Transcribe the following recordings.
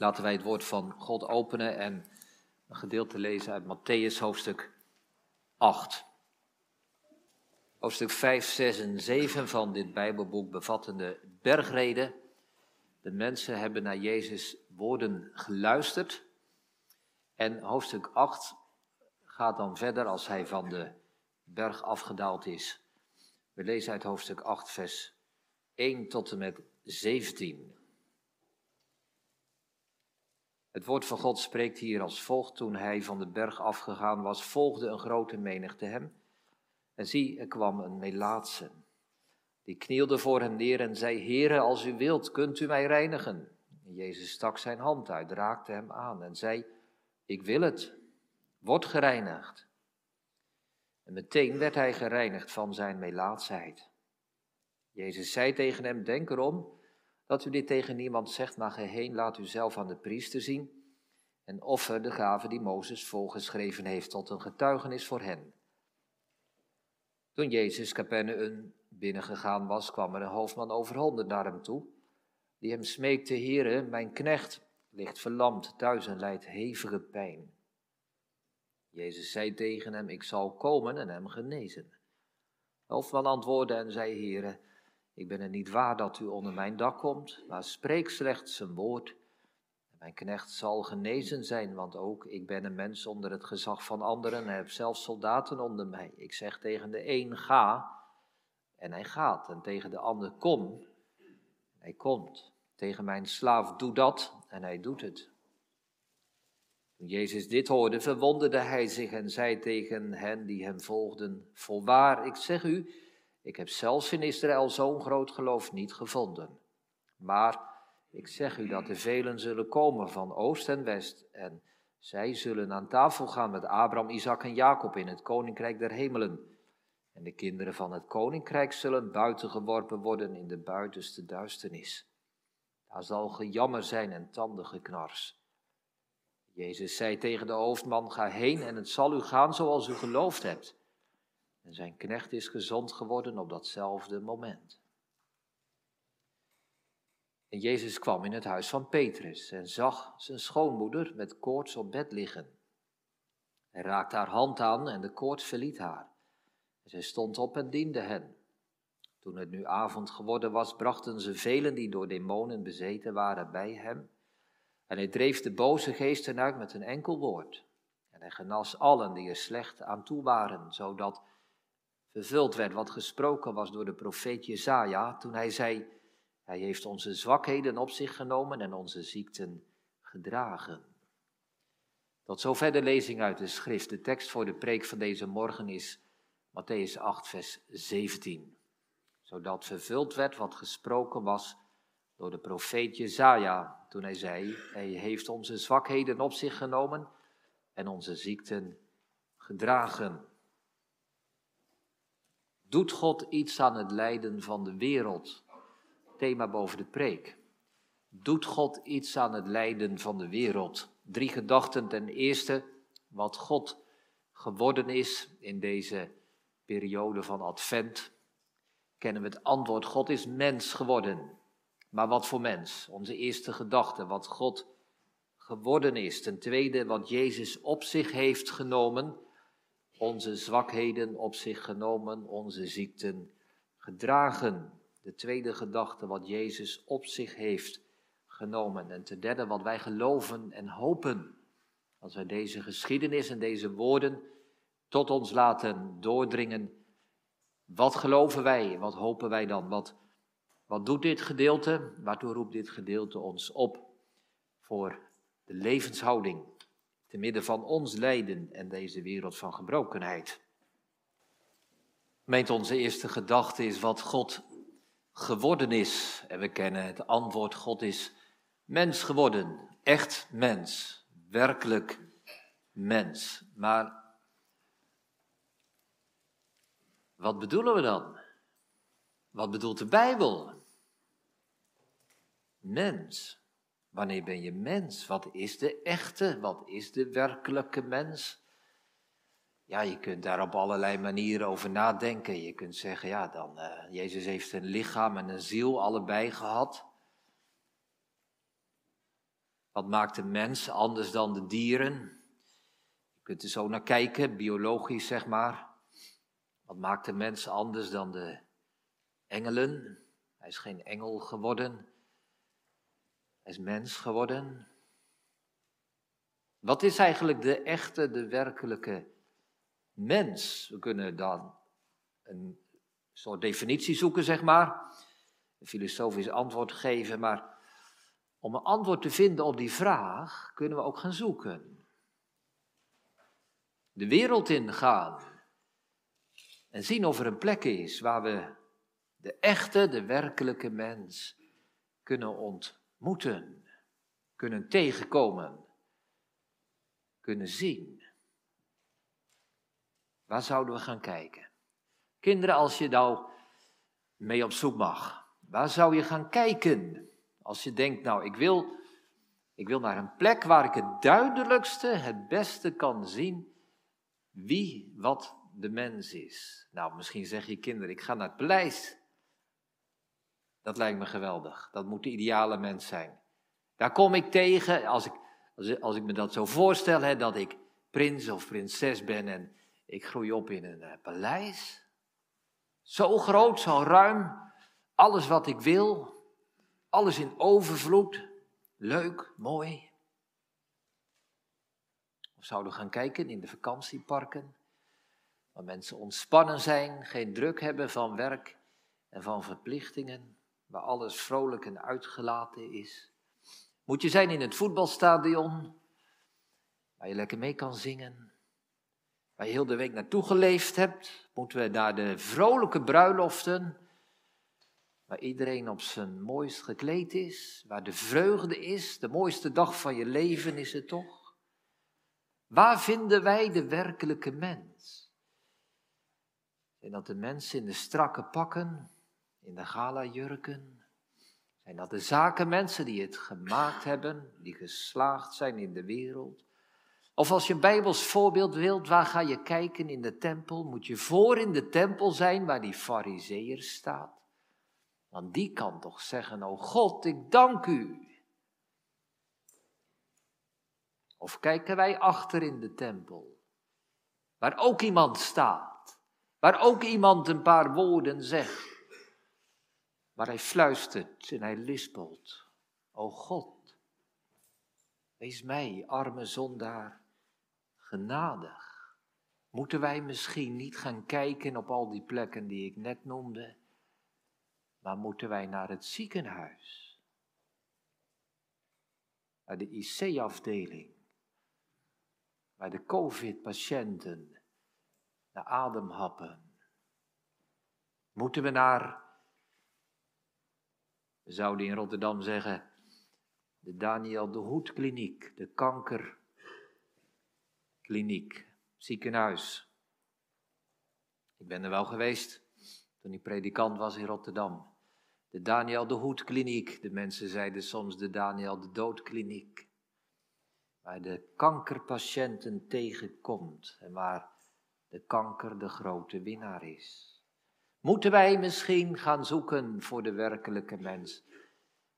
Laten wij het woord van God openen en een gedeelte lezen uit Matthäus hoofdstuk 8. Hoofdstuk 5, 6 en 7 van dit Bijbelboek bevatten de bergreden. De mensen hebben naar Jezus' woorden geluisterd. En hoofdstuk 8 gaat dan verder als hij van de berg afgedaald is. We lezen uit hoofdstuk 8, vers 1 tot en met 17. Het woord van God spreekt hier als volgt. Toen hij van de berg afgegaan was, volgde een grote menigte hem. En zie, er kwam een Melaatse. Die knielde voor hem neer en zei, Heere, als u wilt, kunt u mij reinigen. En Jezus stak zijn hand uit, raakte hem aan en zei, ik wil het, word gereinigd. En meteen werd hij gereinigd van zijn melaatsheid. Jezus zei tegen hem, denk erom dat u dit tegen niemand zegt, maar geheen laat u zelf aan de priester zien en offer de gave die Mozes volgeschreven heeft tot een getuigenis voor hen. Toen Jezus Capernaum binnengegaan was, kwam er een hoofdman over honderd naar hem toe, die hem smeekte, Heere, mijn knecht ligt verlamd thuis en lijdt hevige pijn. Jezus zei tegen hem, ik zal komen en hem genezen. De hoofdman antwoordde en zei, Heere, ik ben er niet waar dat u onder mijn dak komt, maar spreek slechts een woord. Mijn knecht zal genezen zijn, want ook ik ben een mens onder het gezag van anderen en heb zelfs soldaten onder mij. Ik zeg tegen de een ga en hij gaat, en tegen de ander kom, hij komt. Tegen mijn slaaf doe dat en hij doet het. Toen Jezus dit hoorde, verwonderde hij zich en zei tegen hen die hem volgden: Volwaar, ik zeg u, ik heb zelfs in Israël zo'n groot geloof niet gevonden. Maar ik zeg u dat er velen zullen komen van oost en west en zij zullen aan tafel gaan met Abraham, Isaac en Jacob in het koninkrijk der hemelen. En de kinderen van het koninkrijk zullen buiten geworpen worden in de buitenste duisternis. Daar zal gejammer zijn en tandengeknars. Jezus zei tegen de hoofdman, ga heen en het zal u gaan zoals u geloofd hebt. En zijn knecht is gezond geworden op datzelfde moment. En Jezus kwam in het huis van Petrus en zag zijn schoonmoeder met koorts op bed liggen. Hij raakte haar hand aan en de koorts verliet haar. En zij stond op en diende hen. Toen het nu avond geworden was, brachten ze velen die door demonen bezeten waren bij hem. En hij dreef de boze geesten uit met een enkel woord. En hij genas allen die er slecht aan toe waren, zodat vervuld werd wat gesproken was door de profeet Jezaja toen hij zei, hij heeft onze zwakheden op zich genomen en onze ziekten gedragen. Tot zover de lezing uit de schrift. De tekst voor de preek van deze morgen is Matthäus 8, vers 17. Zodat vervuld werd wat gesproken was door de profeet Jezaja toen hij zei, hij heeft onze zwakheden op zich genomen en onze ziekten gedragen. Doet God iets aan het lijden van de wereld? Thema boven de preek. Doet God iets aan het lijden van de wereld? Drie gedachten. Ten eerste, wat God geworden is in deze periode van Advent. Kennen we het antwoord: God is mens geworden. Maar wat voor mens? Onze eerste gedachte, wat God geworden is. Ten tweede, wat Jezus op zich heeft genomen onze zwakheden op zich genomen, onze ziekten gedragen. De tweede gedachte, wat Jezus op zich heeft genomen. En ten derde, wat wij geloven en hopen. Als wij deze geschiedenis en deze woorden tot ons laten doordringen, wat geloven wij? Wat hopen wij dan? Wat, wat doet dit gedeelte? Waartoe roept dit gedeelte ons op? Voor de levenshouding te midden van ons lijden en deze wereld van gebrokenheid. Meent onze eerste gedachte is wat God geworden is. En we kennen het antwoord, God is mens geworden, echt mens, werkelijk mens. Maar wat bedoelen we dan? Wat bedoelt de Bijbel? Mens. Wanneer ben je mens? Wat is de echte? Wat is de werkelijke mens? Ja, je kunt daar op allerlei manieren over nadenken. Je kunt zeggen, ja, dan, uh, Jezus heeft een lichaam en een ziel allebei gehad. Wat maakt de mens anders dan de dieren? Je kunt er zo naar kijken, biologisch zeg maar. Wat maakt de mens anders dan de engelen? Hij is geen engel geworden. Is mens geworden. Wat is eigenlijk de echte, de werkelijke mens? We kunnen dan een soort definitie zoeken, zeg maar. Een filosofisch antwoord geven, maar om een antwoord te vinden op die vraag kunnen we ook gaan zoeken. De wereld ingaan en zien of er een plek is waar we de echte, de werkelijke mens kunnen ontmoeten, kunnen tegenkomen, kunnen zien. Waar zouden we gaan kijken? Kinderen, als je nou mee op zoek mag, waar zou je gaan kijken? Als je denkt, nou, ik wil, ik wil naar een plek waar ik het duidelijkste, het beste kan zien wie, wat de mens is. Nou, misschien zeg je kinderen, ik ga naar het paleis. Dat lijkt me geweldig. Dat moet de ideale mens zijn. Daar kom ik tegen, als ik, als, als ik me dat zo voorstel, hè, dat ik prins of prinses ben en ik groei op in een uh, paleis. Zo groot, zo ruim, alles wat ik wil, alles in overvloed, leuk, mooi. Of zouden gaan kijken in de vakantieparken, waar mensen ontspannen zijn, geen druk hebben van werk en van verplichtingen, waar alles vrolijk en uitgelaten is. Moet je zijn in het voetbalstadion, waar je lekker mee kan zingen, waar je heel de week naartoe geleefd hebt. Moeten we naar de vrolijke bruiloften, waar iedereen op zijn mooist gekleed is, waar de vreugde is, de mooiste dag van je leven is het toch? Waar vinden wij de werkelijke mens? Zijn dat de mensen in de strakke pakken, in de gala-jurken? Zijn dat de zakenmensen die het gemaakt hebben, die geslaagd zijn in de wereld? Of als je een Bijbels voorbeeld wilt, waar ga je kijken in de tempel? Moet je voor in de tempel zijn waar die fariseer staat? Want die kan toch zeggen, oh God, ik dank u. Of kijken wij achter in de tempel, waar ook iemand staat, waar ook iemand een paar woorden zegt, waar hij fluistert en hij lispelt, o God, wees mij, arme zondaar, genadig. Moeten wij misschien niet gaan kijken op al die plekken die ik net noemde? Maar moeten wij naar het ziekenhuis? Naar de IC-afdeling? Waar de COVID-patiënten naar ademhappen? Moeten we naar, we zouden in Rotterdam zeggen, de Daniel de Hoed kliniek, de kankerkliniek, ziekenhuis. Ik ben er wel geweest toen ik predikant was in Rotterdam. De Daniel de Hoed kliniek, de mensen zeiden soms de Daniel de Doodkliniek. Waar de kankerpatiënten tegenkomt en waar de kanker de grote winnaar is. Moeten wij misschien gaan zoeken voor de werkelijke mens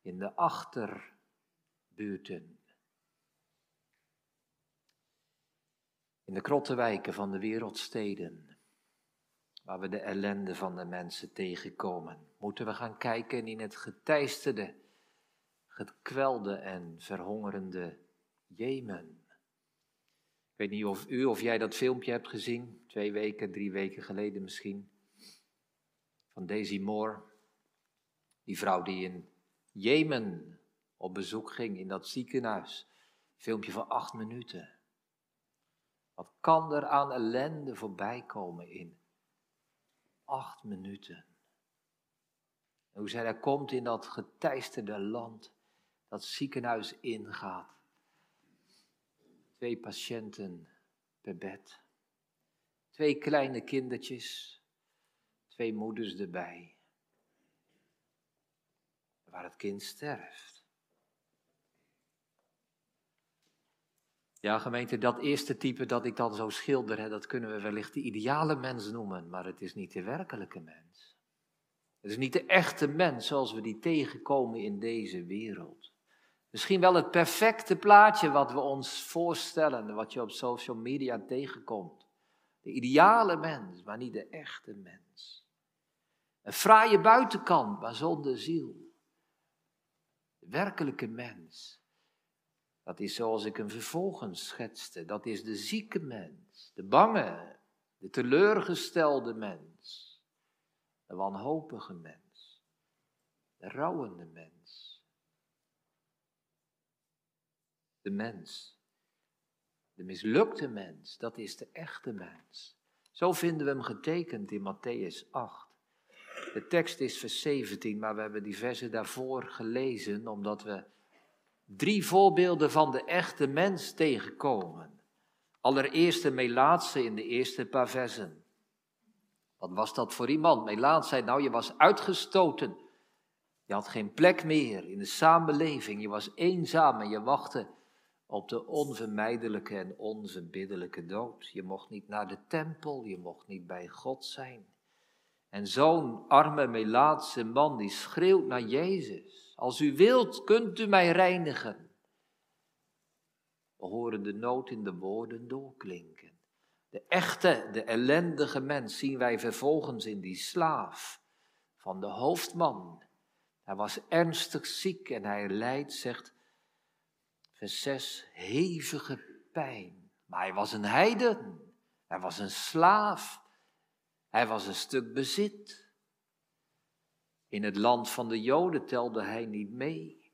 in de achterbuurten? In de krottenwijken van de wereldsteden waar we de ellende van de mensen tegenkomen. Moeten we gaan kijken in het geteisterde, gekwelde en verhongerende Jemen. Ik weet niet of u of jij dat filmpje hebt gezien, twee weken, drie weken geleden misschien, van Daisy Moore. Die vrouw die in Jemen op bezoek ging in dat ziekenhuis. Filmpje van acht minuten. Wat kan er aan ellende voorbij komen in acht minuten. En hoe zij daar komt in dat geteisterde land, dat ziekenhuis ingaat. Twee patiënten per bed. Twee kleine kindertjes, twee moeders erbij. Waar het kind sterft. Ja, gemeente, dat eerste type dat ik dan zo schilder, dat kunnen we wellicht de ideale mens noemen, maar het is niet de werkelijke mens. Het is niet de echte mens zoals we die tegenkomen in deze wereld. Misschien wel het perfecte plaatje wat we ons voorstellen, wat je op social media tegenkomt. De ideale mens, maar niet de echte mens. Een fraaie buitenkant, maar zonder ziel. De werkelijke mens. Dat is zoals ik hem vervolgens schetste. Dat is de zieke mens, de bange, de teleurgestelde mens, de wanhopige mens, de rouwende mens. De mens, de mislukte mens, dat is de echte mens. Zo vinden we hem getekend in Matthäus 8. De tekst is vers 17, maar we hebben die versen daarvoor gelezen omdat we drie voorbeelden van de echte mens tegenkomen. Allereerst de Melaatse in de eerste paar versen. Wat was dat voor iemand? Melaat zei, nou je was uitgestoten. Je had geen plek meer in de samenleving. Je was eenzaam en je wachtte op de onvermijdelijke en onverbiddelijke dood. Je mocht niet naar de tempel, je mocht niet bij God zijn. En zo'n arme Melaatse man die schreeuwt naar Jezus. Als u wilt, kunt u mij reinigen. We horen de nood in de woorden doorklinken. De echte, de ellendige mens zien wij vervolgens in die slaaf van de hoofdman. Hij was ernstig ziek en hij lijdt, zegt vers 6, hevige pijn. Maar hij was een heiden, hij was een slaaf, hij was een stuk bezit. In het land van de Joden telde hij niet mee.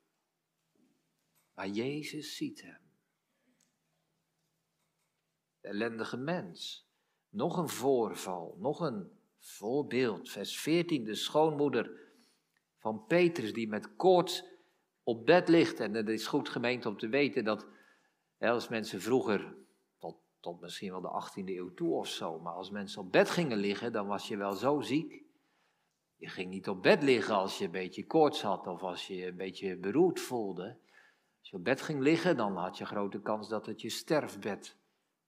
Maar Jezus ziet hem. De ellendige mens. Nog een voorval, nog een voorbeeld. Vers 14, de schoonmoeder van Petrus die met koorts op bed ligt. En het is goed gemeend om te weten dat als mensen vroeger, tot, misschien wel de 18e eeuw toe of zo, maar als mensen op bed gingen liggen, dan was je wel zo ziek je ging niet op bed liggen als je een beetje koorts had of als je een beetje beroerd voelde. Als je op bed ging liggen, dan had je grote kans dat het je sterfbed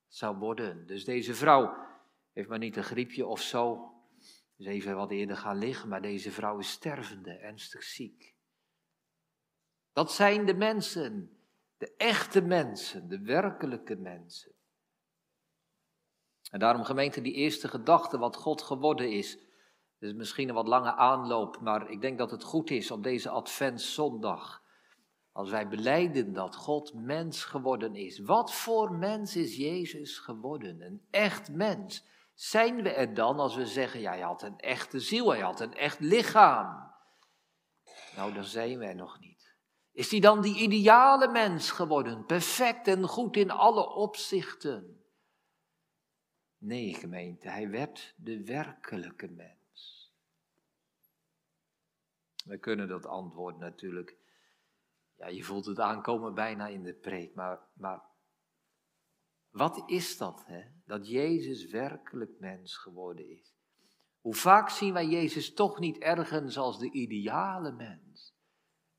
zou worden. Dus deze vrouw heeft maar niet een griepje of zo. Dus even wat eerder gaan liggen, maar deze vrouw is stervende, ernstig ziek. Dat zijn de mensen, de echte mensen, de werkelijke mensen. En daarom gemeente die eerste gedachte wat God geworden is, is misschien een wat lange aanloop, maar ik denk dat het goed is op deze Adventszondag. Als wij beleiden dat God mens geworden is. Wat voor mens is Jezus geworden? Een echt mens. Zijn we er dan als we zeggen, ja, hij had een echte ziel, hij had een echt lichaam? Nou, dan zijn we er nog niet. Is hij dan die ideale mens geworden, perfect en goed in alle opzichten? Nee, gemeente, hij werd de werkelijke mens. We kunnen dat antwoord natuurlijk, ja, je voelt het aankomen bijna in de preek, maar, maar wat is dat, hè? dat Jezus werkelijk mens geworden is? Hoe vaak zien wij Jezus toch niet ergens als de ideale mens?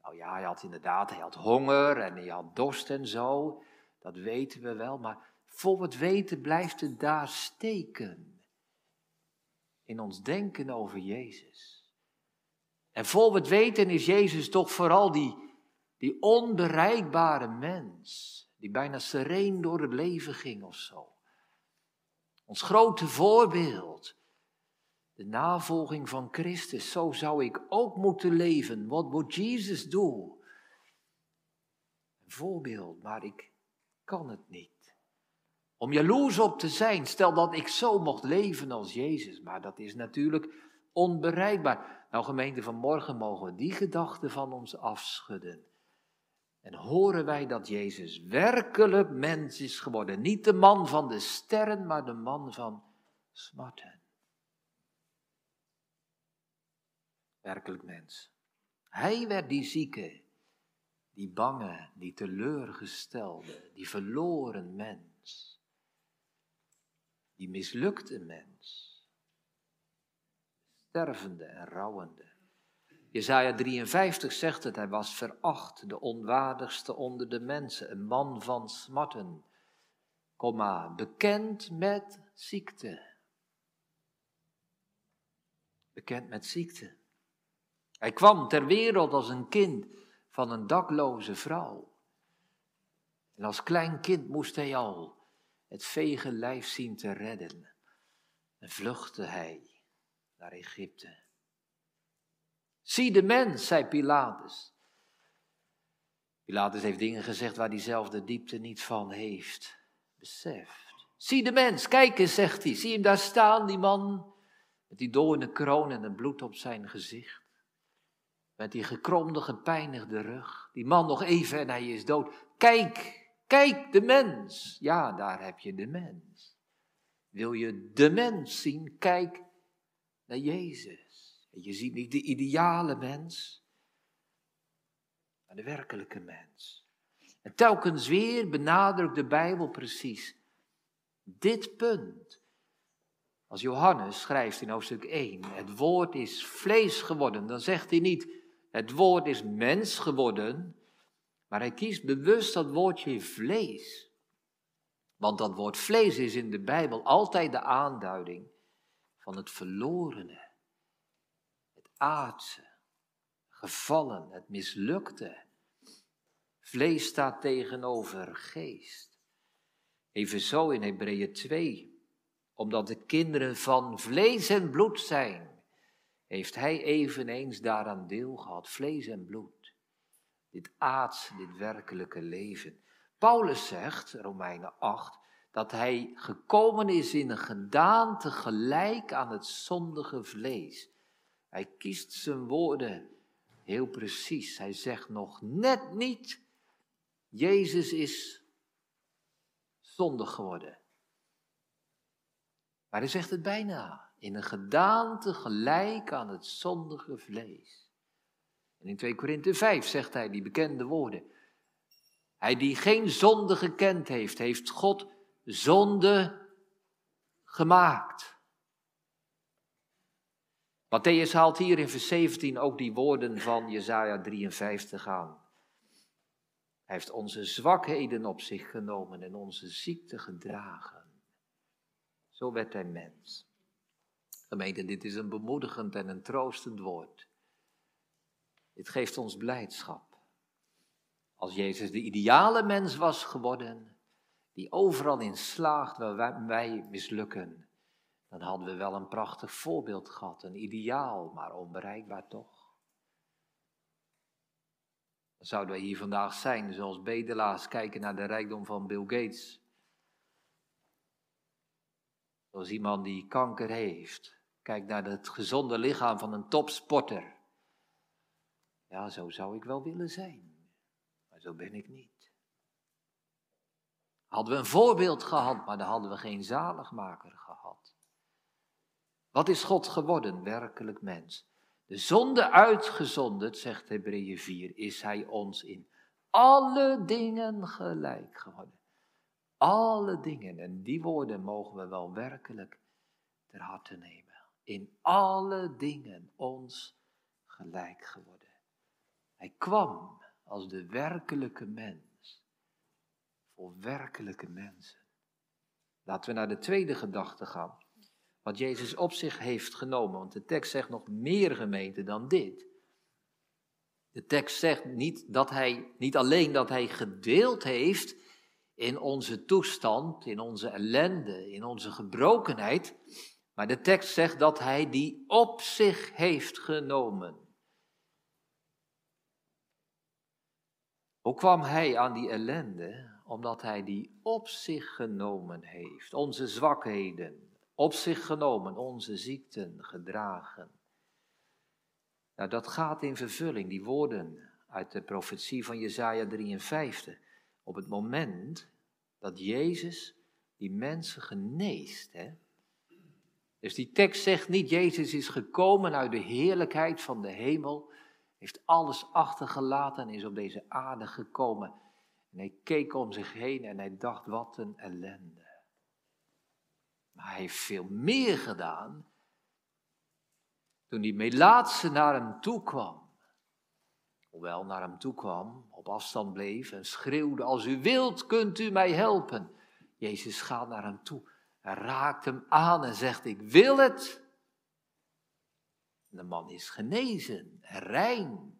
Nou ja, hij had inderdaad, hij had honger en hij had dorst en zo, dat weten we wel, maar voor het weten blijft het daar steken. In ons denken over Jezus. En voor het weten is Jezus toch vooral die, die onbereikbare mens, die bijna sereen door het leven ging of zo. Ons grote voorbeeld, de navolging van Christus, zo zou ik ook moeten leven. Wat moet Jezus doen? Een voorbeeld, maar ik kan het niet. Om jaloers op te zijn, stel dat ik zo mocht leven als Jezus, maar dat is natuurlijk onbereikbaar. Nou gemeente, vanmorgen mogen we die gedachte van ons afschudden. En horen wij dat Jezus werkelijk mens is geworden. Niet de man van de sterren, maar de man van smarten. Werkelijk mens. Hij werd die zieke, die bange, die teleurgestelde, die verloren mens. Die mislukte mens stervende en rouwende. Jezaja 53 zegt het, hij was veracht, de onwaardigste onder de mensen, een man van smarten, komma, bekend met ziekte. Bekend met ziekte. Hij kwam ter wereld als een kind van een dakloze vrouw. En als klein kind moest hij al het vege lijf zien te redden. En vluchtte hij naar Egypte. Zie de mens, zei Pilatus. Pilatus heeft dingen gezegd waar hij zelf de diepte niet van heeft beseft. Zie de mens, kijk eens, zegt hij. Zie hem daar staan, die man, met die doorne kroon en het bloed op zijn gezicht. Met die gekromde, gepijnigde rug. Die man nog even en hij is dood. Kijk, kijk, de mens. Ja, daar heb je de mens. Wil je de mens zien? Kijk naar Jezus. Je ziet niet de ideale mens, maar de werkelijke mens. En telkens weer benadrukt de Bijbel precies dit punt. Als Johannes schrijft in hoofdstuk 1, het woord is vlees geworden, dan zegt hij niet, het woord is mens geworden, maar hij kiest bewust dat woordje vlees. Want dat woord vlees is in de Bijbel altijd de aanduiding van het verlorene, het aardse, gevallen, het mislukte. Vlees staat tegenover geest. Even zo in Hebreeën 2. Omdat de kinderen van vlees en bloed zijn, heeft hij eveneens daaraan deel gehad. Vlees en bloed. Dit aardse, dit werkelijke leven. Paulus zegt, Romeinen 8, dat hij gekomen is in een gedaante gelijk aan het zondige vlees. Hij kiest zijn woorden heel precies. Hij zegt nog net niet, Jezus is zondig geworden. Maar hij zegt het bijna, in een gedaante gelijk aan het zondige vlees. En in 2 Korinthe 5 zegt hij die bekende woorden. Hij die geen zonde gekend heeft, heeft God zonde gemaakt. Matthäus haalt hier in vers 17 ook die woorden van Jesaja 53 aan. Hij heeft onze zwakheden op zich genomen en onze ziekte gedragen. Zo werd hij mens. Gemeente, dit is een bemoedigend en een troostend woord. Dit geeft ons blijdschap. Als Jezus de ideale mens was geworden, die overal in slaagt waar wij mislukken, dan hadden we wel een prachtig voorbeeld gehad, een ideaal, maar onbereikbaar toch. Dan zouden wij hier vandaag zijn, zoals bedelaars kijken naar de rijkdom van Bill Gates. Zoals iemand die kanker heeft, kijkt naar het gezonde lichaam van een topsporter. Ja, zo zou ik wel willen zijn, maar zo ben ik niet. Hadden we een voorbeeld gehad, maar dan hadden we geen zaligmaker gehad. Wat is God geworden, werkelijk mens? De zonde uitgezonderd, zegt Hebreeën 4, is hij ons in alle dingen gelijk geworden. Alle dingen. En die woorden mogen we wel werkelijk ter harte nemen. In alle dingen ons gelijk geworden. Hij kwam als de werkelijke mens. Voor werkelijke mensen. Laten we naar de tweede gedachte gaan wat Jezus op zich heeft genomen. Want de tekst zegt nog meer gemeente dan dit. De tekst zegt niet, dat hij, niet alleen dat hij gedeeld heeft in onze toestand, in onze ellende, in onze gebrokenheid, maar de tekst zegt dat hij die op zich heeft genomen. Hoe kwam hij aan die ellende? Omdat hij die op zich genomen heeft. Onze zwakheden, op zich genomen, onze ziekten gedragen. Nou, dat gaat in vervulling, die woorden uit de profetie van Jesaja 53. Op het moment dat Jezus die mensen geneest. Hè? Dus die tekst zegt niet, Jezus is gekomen uit de heerlijkheid van de hemel, heeft alles achtergelaten en is op deze aarde gekomen. En hij keek om zich heen en hij dacht, wat een ellende. Maar hij heeft veel meer gedaan toen die Melaatse naar hem toe kwam. Hoewel naar hem toe kwam, op afstand bleef en schreeuwde, als u wilt, kunt u mij helpen. Jezus gaat naar hem toe en raakt hem aan en zegt, ik wil het. De man is genezen, rein.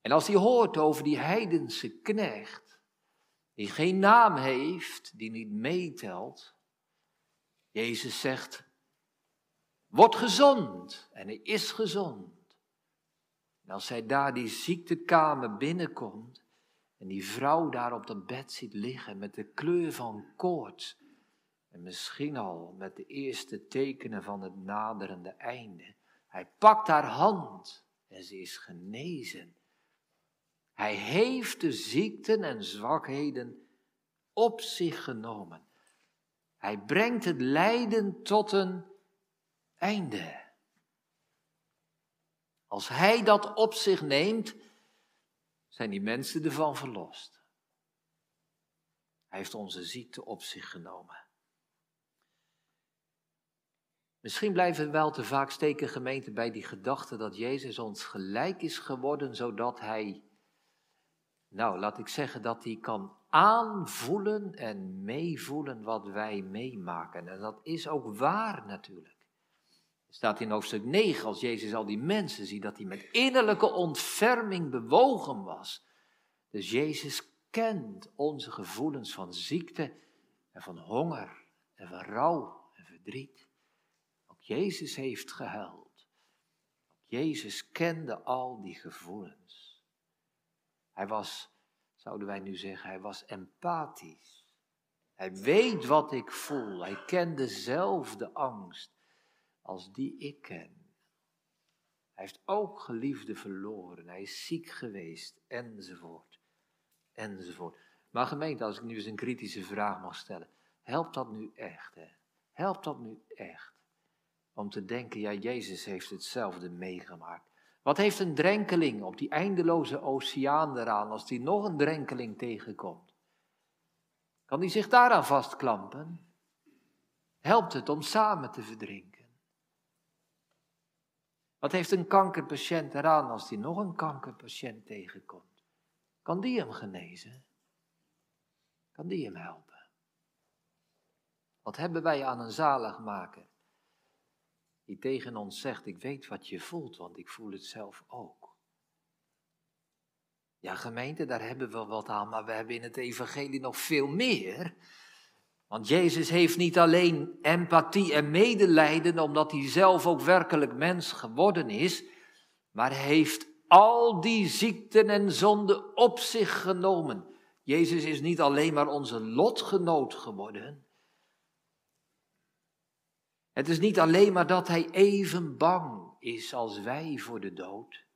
En als hij hoort over die heidense knecht, die geen naam heeft, die niet meetelt, Jezus zegt, word gezond. En hij is gezond. En als hij daar die ziektekamer binnenkomt en die vrouw daar op dat bed ziet liggen met de kleur van koorts en misschien al met de eerste tekenen van het naderende einde, hij pakt haar hand en ze is genezen. Hij heeft de ziekten en zwakheden op zich genomen. Hij brengt het lijden tot een einde. Als hij dat op zich neemt, zijn die mensen ervan verlost. Hij heeft onze ziekte op zich genomen. Misschien blijven we wel te vaak steken gemeente bij die gedachte dat Jezus ons gelijk is geworden, zodat hij, nou laat ik zeggen, dat hij kan aanvoelen en meevoelen wat wij meemaken. En dat is ook waar natuurlijk. Er staat in hoofdstuk 9, als Jezus al die mensen ziet, dat hij met innerlijke ontferming bewogen was. Dus Jezus kent onze gevoelens van ziekte en van honger en van rouw en verdriet. Jezus heeft gehuild. Jezus kende al die gevoelens. Hij was zouden wij nu zeggen, hij was empathisch. Hij weet wat ik voel. Hij kent dezelfde angst als die ik ken. Hij heeft ook geliefde verloren. Hij is ziek geweest, enzovoort. Enzovoort. Maar gemeente, als ik nu eens een kritische vraag mag stellen. Helpt dat nu echt? Hè? Helpt dat nu echt? Om te denken, ja, Jezus heeft hetzelfde meegemaakt. Wat heeft een drenkeling op die eindeloze oceaan eraan als die nog een drenkeling tegenkomt? Kan die zich daaraan vastklampen? Helpt het om samen te verdrinken? Wat heeft een kankerpatiënt eraan als die nog een kankerpatiënt tegenkomt? Kan die hem genezen? Kan die hem helpen? Wat hebben wij aan een zaligmaker die tegen ons zegt, ik weet wat je voelt, want ik voel het zelf ook. Ja, gemeente, daar hebben we wat aan, maar we hebben in het evangelie nog veel meer. Want Jezus heeft niet alleen empathie en medelijden, omdat hij zelf ook werkelijk mens geworden is, maar heeft al die ziekten en zonden op zich genomen. Jezus is niet alleen maar onze lotgenoot geworden, het is niet alleen maar dat hij even bang is als wij voor de dood.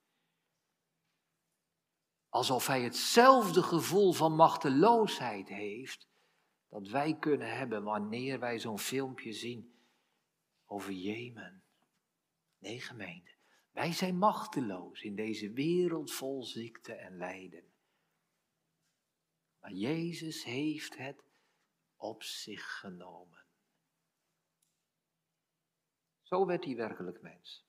Alsof hij hetzelfde gevoel van machteloosheid heeft dat wij kunnen hebben wanneer wij zo'n filmpje zien over Jemen. Nee, gemeente, wij zijn machteloos in deze wereld vol ziekte en lijden. Maar Jezus heeft het op zich genomen. Zo werd hij werkelijk mens.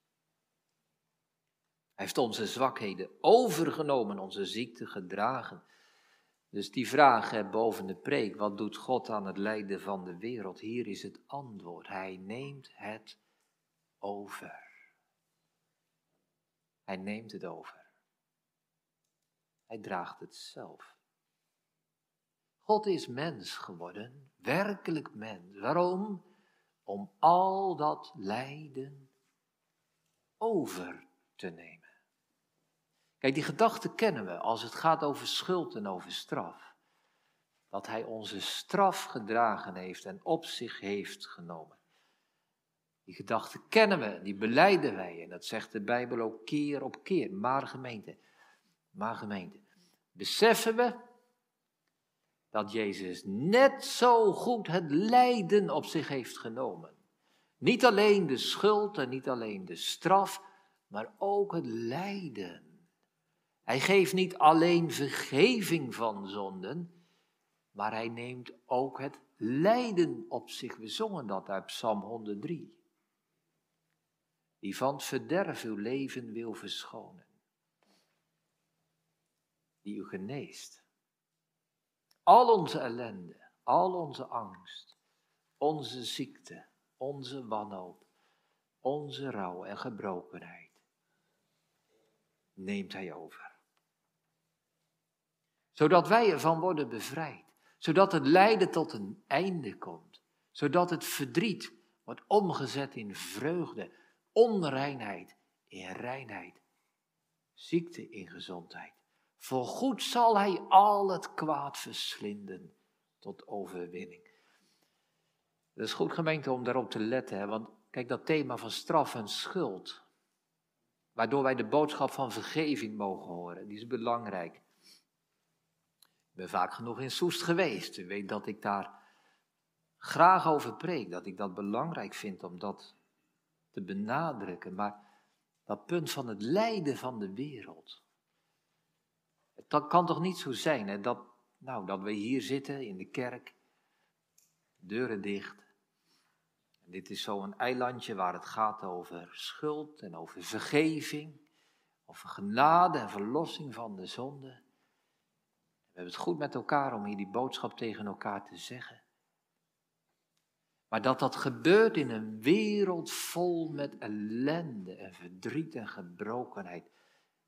Hij heeft onze zwakheden overgenomen, onze ziekte gedragen. Dus die vraag boven de preek, wat doet God aan het lijden van de wereld? Hier is het antwoord. Hij neemt het over. Hij neemt het over. Hij draagt het zelf. God is mens geworden, werkelijk mens. Waarom? Om al dat lijden over te nemen. Kijk, die gedachte kennen we als het gaat over schuld en over straf. Dat hij onze straf gedragen heeft en op zich heeft genomen. Die gedachte kennen we, die beleiden wij. En dat zegt de Bijbel ook keer op keer. Maar gemeente, maar gemeente, beseffen we dat Jezus net zo goed het lijden op zich heeft genomen. Niet alleen de schuld en niet alleen de straf, maar ook het lijden. Hij geeft niet alleen vergeving van zonden, maar hij neemt ook het lijden op zich. We zongen dat uit Psalm 103. Die van het verderf uw leven wil verschonen. Die u geneest al onze ellende, al onze angst, onze ziekte, onze wanhoop, onze rouw en gebrokenheid, neemt Hij over. Zodat wij ervan worden bevrijd. Zodat het lijden tot een einde komt. Zodat het verdriet wordt omgezet in vreugde, onreinheid in reinheid, ziekte in gezondheid. Voor goed zal hij al het kwaad verslinden tot overwinning. Het is goed gemeente om daarop te letten, want kijk dat thema van straf en schuld, waardoor wij de boodschap van vergeving mogen horen, die is belangrijk. Ik ben vaak genoeg in Soest geweest, u weet dat ik daar graag over preek, dat ik dat belangrijk vind om dat te benadrukken, maar dat punt van het lijden van de wereld. Het kan toch niet zo zijn hè, dat, nou, dat we hier zitten in de kerk, deuren dicht. En dit is zo'n eilandje waar het gaat over schuld en over vergeving, over genade en verlossing van de zonde. We hebben het goed met elkaar om hier die boodschap tegen elkaar te zeggen. Maar dat dat gebeurt in een wereld vol met ellende en verdriet en gebrokenheid.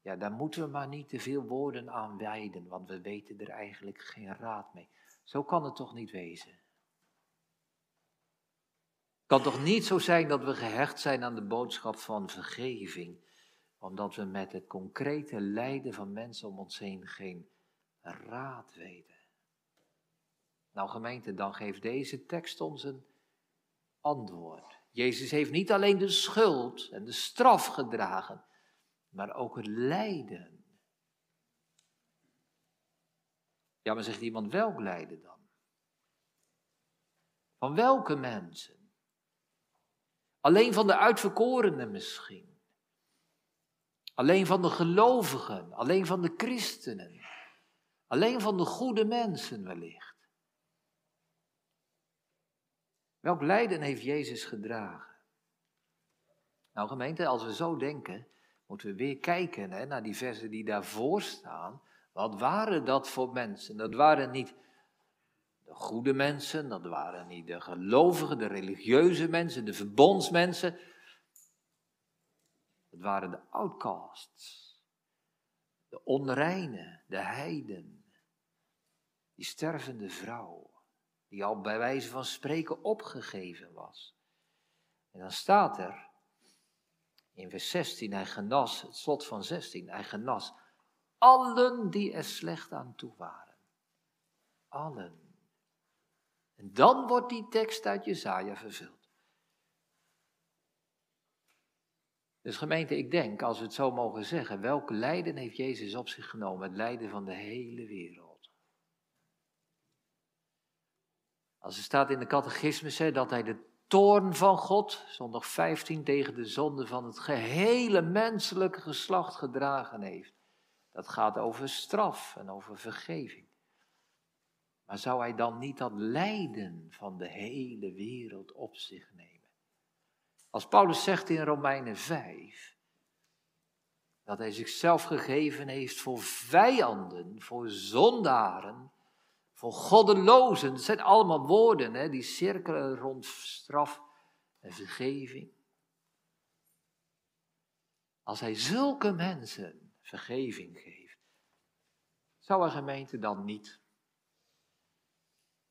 Ja, daar moeten we maar niet te veel woorden aan wijden, want we weten er eigenlijk geen raad mee. Zo kan het toch niet wezen? Het kan toch niet zo zijn dat we gehecht zijn aan de boodschap van vergeving, omdat we met het concrete lijden van mensen om ons heen geen raad weten. Nou gemeente, dan geeft deze tekst ons een antwoord. Jezus heeft niet alleen de schuld en de straf gedragen, maar ook het lijden. Ja, maar zegt iemand, welk lijden dan? Van welke mensen? Alleen van de uitverkorenen misschien. Alleen van de gelovigen, alleen van de christenen. Alleen van de goede mensen wellicht. Welk lijden heeft Jezus gedragen? Nou gemeente, als we zo denken, moeten we weer kijken hè, naar die versen die daarvoor staan. Wat waren dat voor mensen? Dat waren niet de goede mensen, dat waren niet de gelovigen, de religieuze mensen, de verbondsmensen. Dat waren de outcasts, de onreine, de heiden, die stervende vrouw die al bij wijze van spreken opgegeven was. En dan staat er in vers 16, hij genas, het slot van 16, hij genas allen die er slecht aan toe waren. Allen. En dan wordt die tekst uit Jezaja vervuld. Dus gemeente, ik denk, als we het zo mogen zeggen, welk lijden heeft Jezus op zich genomen? Het lijden van de hele wereld. Als er staat in de catechismus dat hij de toorn van God, zondag 15, tegen de zonde van het gehele menselijke geslacht gedragen heeft. Dat gaat over straf en over vergeving. Maar zou hij dan niet dat lijden van de hele wereld op zich nemen? Als Paulus zegt in Romeinen 5 dat hij zichzelf gegeven heeft voor vijanden, voor zondaren, voor goddelozen. Het zijn allemaal woorden hè, die cirkelen rond straf en vergeving. Als hij zulke mensen vergeving geeft, zou een gemeente dan niet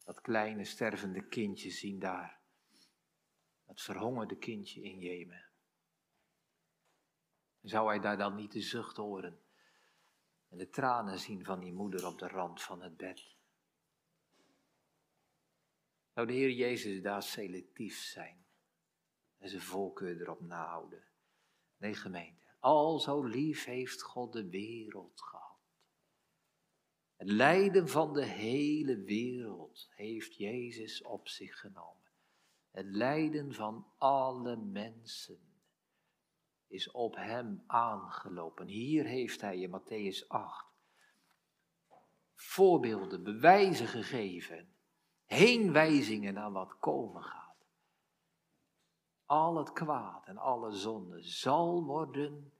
dat kleine stervende kindje zien daar? Dat verhongerde kindje in Jemen. Zou hij daar dan niet de zucht horen en de tranen zien van die moeder op de rand van het bed? Zou de Heer Jezus daar selectief zijn en zijn voorkeur erop nahouden? Nee, gemeente. Al zo lief heeft God de wereld gehad. Het lijden van de hele wereld heeft Jezus op zich genomen. Het lijden van alle mensen is op hem aangelopen. Hier heeft hij in Matthäus 8 voorbeelden, bewijzen gegeven heenwijzingen naar wat komen gaat. Al het kwaad en alle zonde zal worden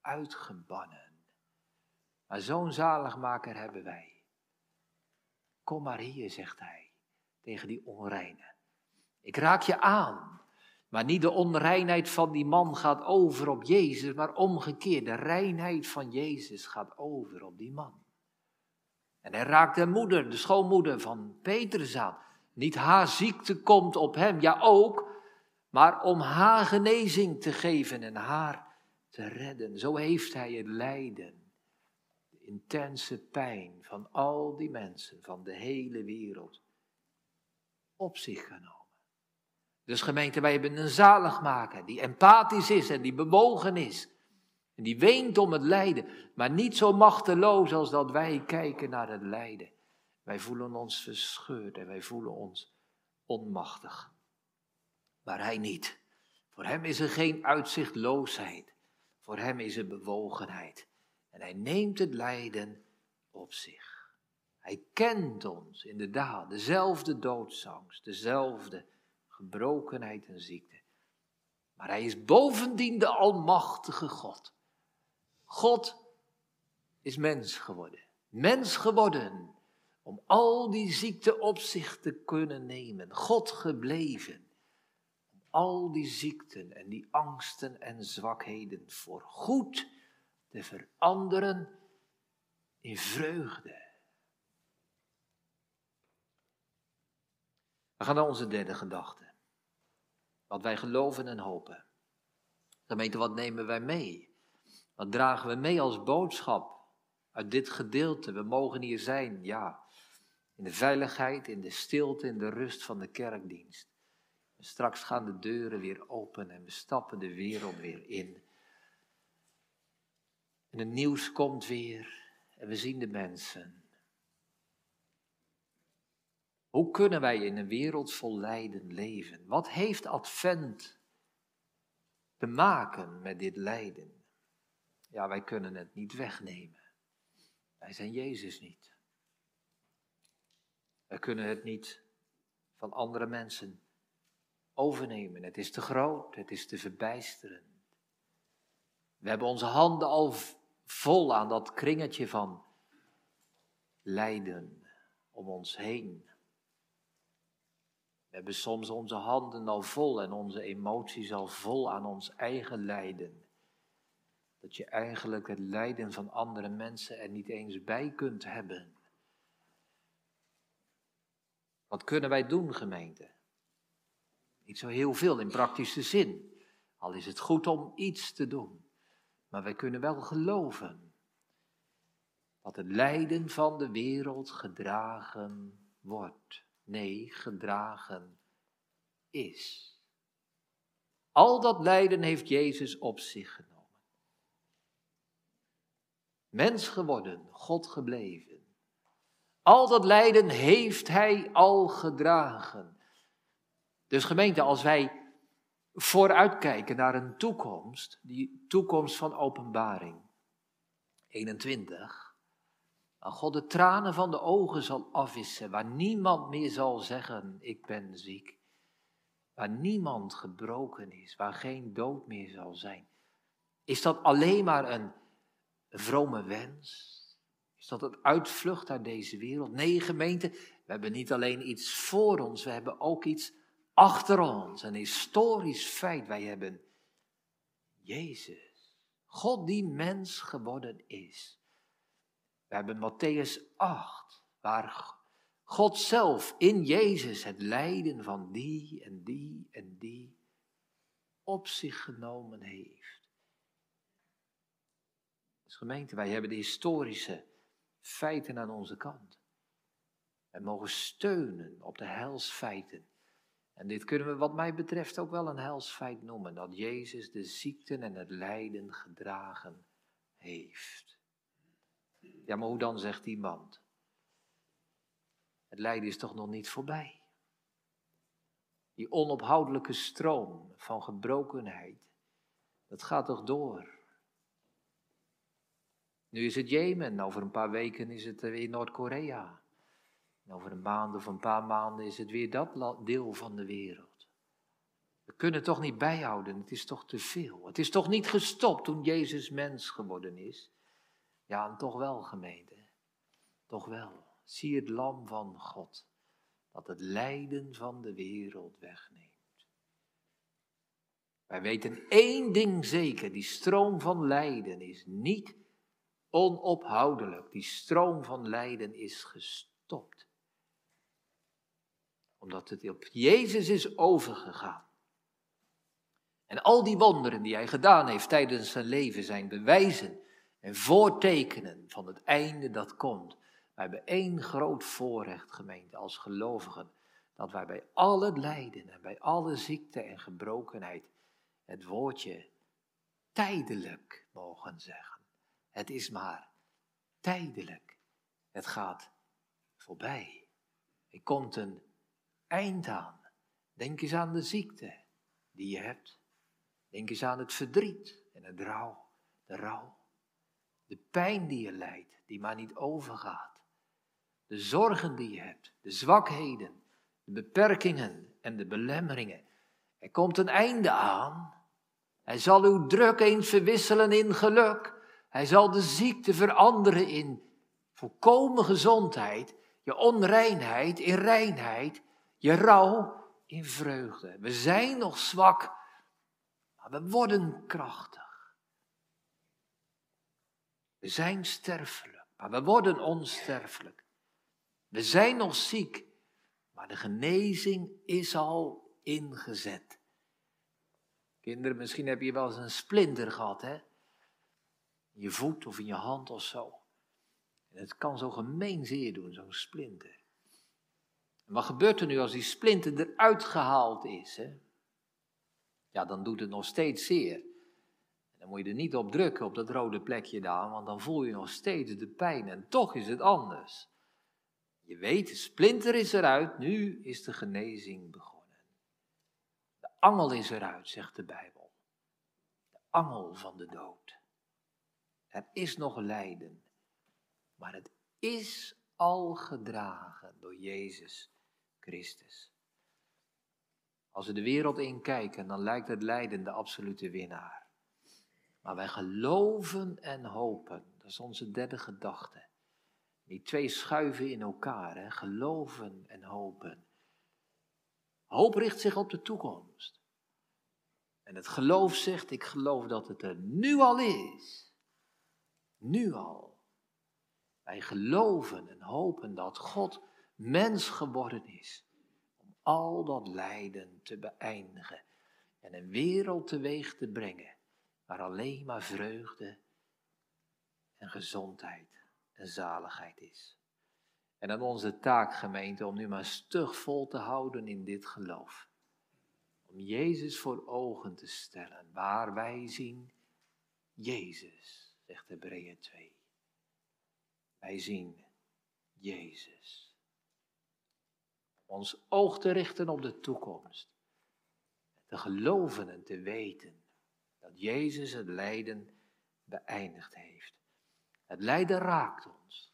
uitgebannen. Maar zo'n zaligmaker hebben wij. Kom maar hier, zegt hij tegen die onreine. Ik raak je aan. Maar niet de onreinheid van die man gaat over op Jezus, maar omgekeerd. De reinheid van Jezus gaat over op die man. En hij raakt de moeder, de schoonmoeder van Petrus aan. Niet haar ziekte komt op hem, ja ook, maar om haar genezing te geven en haar te redden. Zo heeft hij het lijden, de intense pijn van al die mensen, van de hele wereld, op zich genomen. Dus gemeente, wij hebben een zaligmaker die empathisch is en die bewogen is. En die weent om het lijden, maar niet zo machteloos als dat wij kijken naar het lijden. Wij voelen ons verscheurd en wij voelen ons onmachtig. Maar hij niet. Voor hem is er geen uitzichtloosheid. Voor hem is er bewogenheid. En hij neemt het lijden op zich. Hij kent ons inderdaad, dezelfde doodsangst, dezelfde gebrokenheid en ziekte. Maar hij is bovendien de Almachtige God. God is mens geworden. Mens geworden om al die ziekte op zich te kunnen nemen. God gebleven. Om al die ziekten en die angsten en zwakheden voor goed te veranderen in vreugde. We gaan naar onze derde gedachte. Wat wij geloven en hopen. Gemeente, wat nemen wij mee? Wat dragen we mee als boodschap uit dit gedeelte? We mogen hier zijn, ja. In de veiligheid, in de stilte, in de rust van de kerkdienst. En straks gaan de deuren weer open en we stappen de wereld weer in. En het nieuws komt weer en we zien de mensen. Hoe kunnen wij in een wereld vol lijden leven? Wat heeft Advent te maken met dit lijden? Ja, wij kunnen het niet wegnemen. Wij zijn Jezus niet. Wij kunnen het niet van andere mensen overnemen. Het is te groot, het is te verbijsterend. We hebben onze handen al vol aan dat kringetje van lijden om ons heen. We hebben soms onze handen al vol en onze emoties al vol aan ons eigen lijden. Dat je eigenlijk het lijden van andere mensen er niet eens bij kunt hebben. Wat kunnen wij doen, gemeente? Niet zo heel veel in praktische zin. Al is het goed om iets te doen. Maar wij kunnen wel geloven dat het lijden van de wereld gedragen wordt. Nee, gedragen is. Al dat lijden heeft Jezus op zich genomen. Mens geworden, God gebleven. Al dat lijden heeft Hij al gedragen. Dus gemeente, als wij vooruitkijken naar een toekomst, die toekomst van openbaring 21, waar God de tranen van de ogen zal afwissen, waar niemand meer zal zeggen, ik ben ziek, waar niemand gebroken is, waar geen dood meer zal zijn. Is dat alleen maar een vrome wens? Is dat een uitvlucht uit deze wereld? Nee, gemeente, we hebben niet alleen iets voor ons, we hebben ook iets achter ons. Een historisch feit. Wij hebben Jezus, God die mens geworden is. We hebben Matthäus 8, waar God zelf in Jezus het lijden van die en die en die op zich genomen heeft. Dus gemeente, wij hebben de historische feiten aan onze kant. En mogen steunen op de helsfeiten. En dit kunnen we wat mij betreft ook wel een helsfeit noemen, dat Jezus de ziekten en het lijden gedragen heeft. Ja, maar hoe dan, zegt iemand? Het lijden is toch nog niet voorbij? Die onophoudelijke stroom van gebrokenheid, dat gaat toch door? Nu is het Jemen, over een paar weken is het weer Noord-Korea. over een maand of een paar maanden is het weer dat deel van de wereld. We kunnen toch niet bijhouden, het is toch te veel. Het is toch niet gestopt toen Jezus mens geworden is. Ja, en toch wel, gemeente. Toch wel. Zie het lam van God, dat het lijden van de wereld wegneemt. Wij weten één ding zeker, die stroom van lijden is niet Onophoudelijk, die stroom van lijden is gestopt. Omdat het op Jezus is overgegaan. En al die wonderen die hij gedaan heeft tijdens zijn leven zijn bewijzen en voortekenen van het einde dat komt. Wij hebben één groot voorrecht, gemeente, als gelovigen. Dat wij bij al het lijden en bij alle ziekte en gebrokenheid het woordje tijdelijk mogen zeggen. Het is maar tijdelijk. Het gaat voorbij. Er komt een eind aan. Denk eens aan de ziekte die je hebt. Denk eens aan het verdriet en het rouw, de rouw. De pijn die je lijdt, die maar niet overgaat. De zorgen die je hebt, de zwakheden, de beperkingen en de belemmeringen. Er komt een einde aan. Hij zal uw druk eens verwisselen in geluk. Hij zal de ziekte veranderen in volkomen gezondheid, je onreinheid in reinheid, je rouw in vreugde. We zijn nog zwak, maar we worden krachtig. We zijn sterfelijk, maar we worden onsterfelijk. We zijn nog ziek, maar de genezing is al ingezet. Kinderen, misschien heb je wel eens een splinter gehad, hè? In je voet of in je hand of zo. En het kan zo gemeen zeer doen, zo'n splinter. En wat gebeurt er nu als die splinter eruit gehaald is? Hè? Ja, dan doet het nog steeds zeer. Dan moet je er niet op drukken, op dat rode plekje daar, want dan voel je nog steeds de pijn. En toch is het anders. Je weet, de splinter is eruit, nu is de genezing begonnen. De angel is eruit, zegt de Bijbel. De angel van de dood. Er is nog lijden, maar het is al gedragen door Jezus Christus. Als we de wereld inkijken, dan lijkt het lijden de absolute winnaar. Maar wij geloven en hopen, dat is onze derde gedachte. Die twee schuiven in elkaar, hè? geloven en hopen. Hoop richt zich op de toekomst. En het geloof zegt, ik geloof dat het er nu al is. Nu al. Wij geloven en hopen dat God mens geworden is. Om al dat lijden te beëindigen. En een wereld teweeg te brengen. Waar alleen maar vreugde en gezondheid en zaligheid is. En dan onze taak, gemeente, om nu maar stug vol te houden in dit geloof. Om Jezus voor ogen te stellen, waar wij zien Jezus, zegt Hebreeën 2. Wij zien Jezus. Ons oog te richten op de toekomst. Te geloven en te weten dat Jezus het lijden beëindigd heeft. Het lijden raakt ons.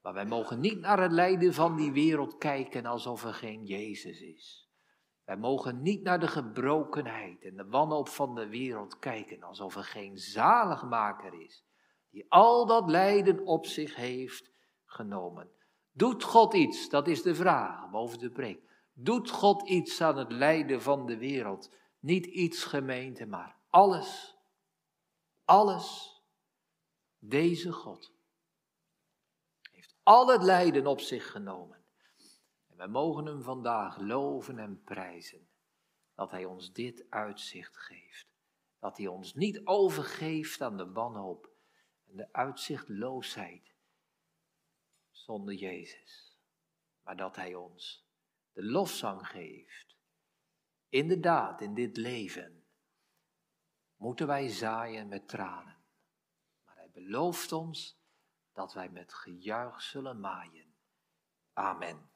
Maar wij mogen niet naar het lijden van die wereld kijken alsof er geen Jezus is. Wij mogen niet naar de gebrokenheid en de wanhoop van de wereld kijken alsof er geen zaligmaker is, die al dat lijden op zich heeft genomen. Doet God iets? Dat is de vraag boven de preek. Doet God iets aan het lijden van de wereld? Niet iets gemeente, maar alles. Alles deze God heeft al het lijden op zich genomen. Wij mogen hem vandaag loven en prijzen dat hij ons dit uitzicht geeft. Dat hij ons niet overgeeft aan de wanhoop en de uitzichtloosheid zonder Jezus. Maar dat hij ons de lofzang geeft. Inderdaad, in dit leven moeten wij zaaien met tranen belooft ons dat wij met gejuich zullen maaien. Amen.